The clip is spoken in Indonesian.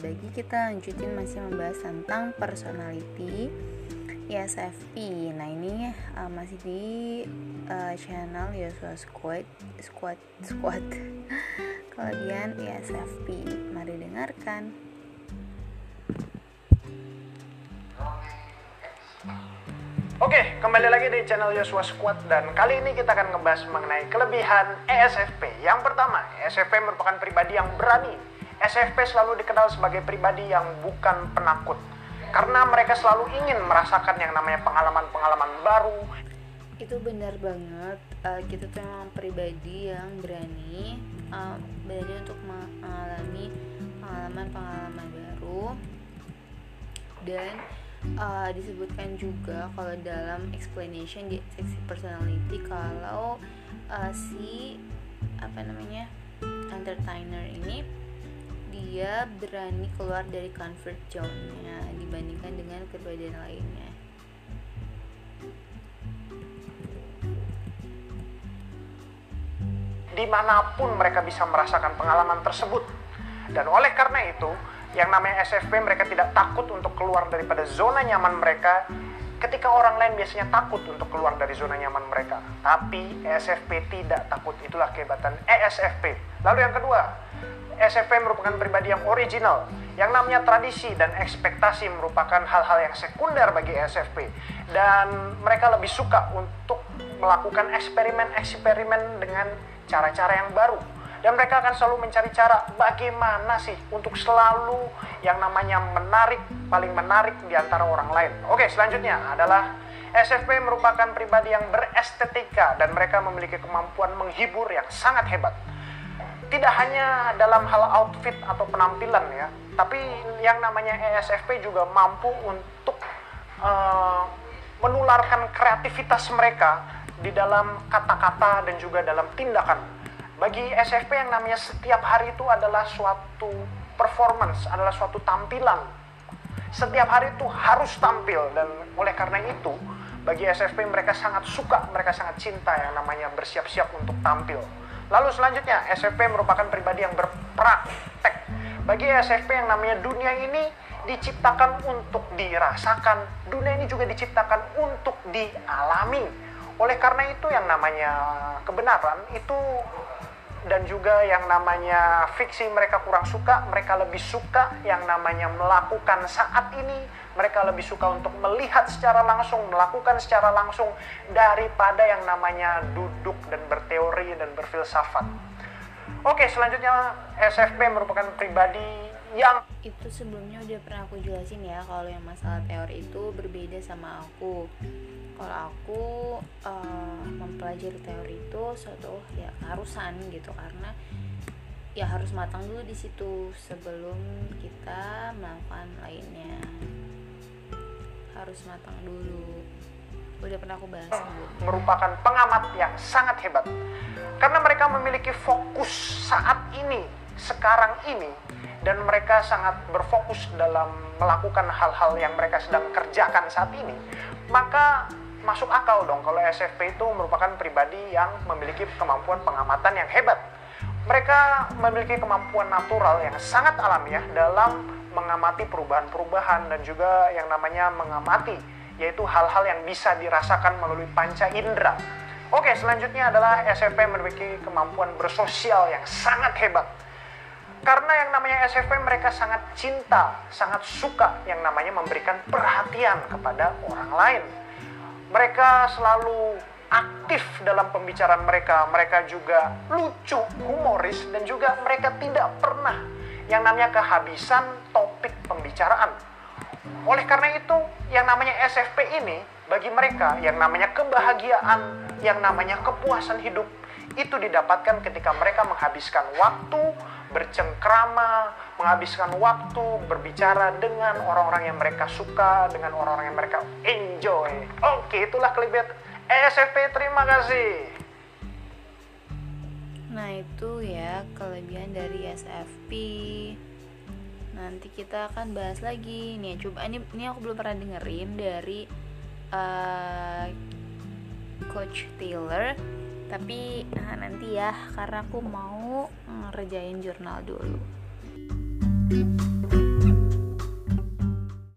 berbagi kita lanjutin masih membahas tentang personality ISFP. Nah ini uh, masih di uh, channel Yosua Squad Squad Squad kelebihan ISFP. Mari dengarkan. Oke, kembali lagi di channel Yosua Squad dan kali ini kita akan ngebahas mengenai kelebihan ESFP. Yang pertama, ESFP merupakan pribadi yang berani. ESFP selalu dikenal sebagai pribadi yang bukan penakut karena mereka selalu ingin merasakan yang namanya pengalaman-pengalaman baru. Itu benar banget. Uh, kita tuh memang pribadi yang berani, uh, berani untuk mengalami pengalaman-pengalaman baru dan uh, disebutkan juga kalau dalam explanation di seksi personality kalau uh, si apa namanya entertainer ini dia berani keluar dari comfort zone-nya dibandingkan dengan kepribadian lainnya. Di mana pun mereka bisa merasakan pengalaman tersebut. Dan oleh karena itu, yang namanya SFP mereka tidak takut untuk keluar daripada zona nyaman mereka ketika orang lain biasanya takut untuk keluar dari zona nyaman mereka. Tapi ESFP tidak takut. Itulah kehebatan ESFP. Lalu yang kedua, SFP merupakan pribadi yang original. Yang namanya tradisi dan ekspektasi merupakan hal-hal yang sekunder bagi SFP. Dan mereka lebih suka untuk melakukan eksperimen-eksperimen dengan cara-cara yang baru. Dan mereka akan selalu mencari cara bagaimana sih untuk selalu yang namanya menarik, paling menarik di antara orang lain. Oke, selanjutnya adalah SFP merupakan pribadi yang berestetika dan mereka memiliki kemampuan menghibur yang sangat hebat tidak hanya dalam hal outfit atau penampilan ya, tapi yang namanya ESFP juga mampu untuk uh, menularkan kreativitas mereka di dalam kata-kata dan juga dalam tindakan. Bagi ESFP yang namanya setiap hari itu adalah suatu performance, adalah suatu tampilan. Setiap hari itu harus tampil dan oleh karena itu bagi SFP mereka sangat suka, mereka sangat cinta yang namanya bersiap-siap untuk tampil. Lalu selanjutnya, SFP merupakan pribadi yang berpraktek. Bagi SFP yang namanya dunia ini diciptakan untuk dirasakan, dunia ini juga diciptakan untuk dialami. Oleh karena itu yang namanya kebenaran itu dan juga yang namanya fiksi mereka kurang suka, mereka lebih suka yang namanya melakukan saat ini, mereka lebih suka untuk melihat secara langsung, melakukan secara langsung daripada yang namanya duduk dan berteori dan berfilsafat. Oke, selanjutnya SFP merupakan pribadi yang itu sebelumnya udah pernah aku jelasin ya kalau yang masalah teori itu berbeda sama aku. Kalau aku uh, mempelajari teori itu suatu ya keharusan gitu karena ya harus matang dulu di situ sebelum kita melakukan lainnya. Harus matang dulu. Udah pernah aku bahas sebelumnya. merupakan pengamat yang sangat hebat. Karena mereka memiliki fokus saat ini sekarang ini dan mereka sangat berfokus dalam melakukan hal-hal yang mereka sedang kerjakan saat ini maka masuk akal dong kalau SFP itu merupakan pribadi yang memiliki kemampuan pengamatan yang hebat. Mereka memiliki kemampuan natural yang sangat alamiah dalam mengamati perubahan-perubahan dan juga yang namanya mengamati yaitu hal-hal yang bisa dirasakan melalui panca indera. Oke, selanjutnya adalah SFP memiliki kemampuan bersosial yang sangat hebat. Karena yang namanya SFP mereka sangat cinta, sangat suka yang namanya memberikan perhatian kepada orang lain mereka selalu aktif dalam pembicaraan mereka. Mereka juga lucu, humoris, dan juga mereka tidak pernah yang namanya kehabisan topik pembicaraan. Oleh karena itu, yang namanya SFP ini bagi mereka yang namanya kebahagiaan, yang namanya kepuasan hidup itu didapatkan ketika mereka menghabiskan waktu bercengkrama, menghabiskan waktu berbicara dengan orang-orang yang mereka suka, dengan orang-orang yang mereka enjoy. Oke, itulah kelebihan ESFP. Terima kasih. Nah, itu ya kelebihan dari SFP. Nanti kita akan bahas lagi. Nih, coba ini ini aku belum pernah dengerin dari uh, Coach Taylor tapi nah, nanti ya karena aku mau ngerjain jurnal dulu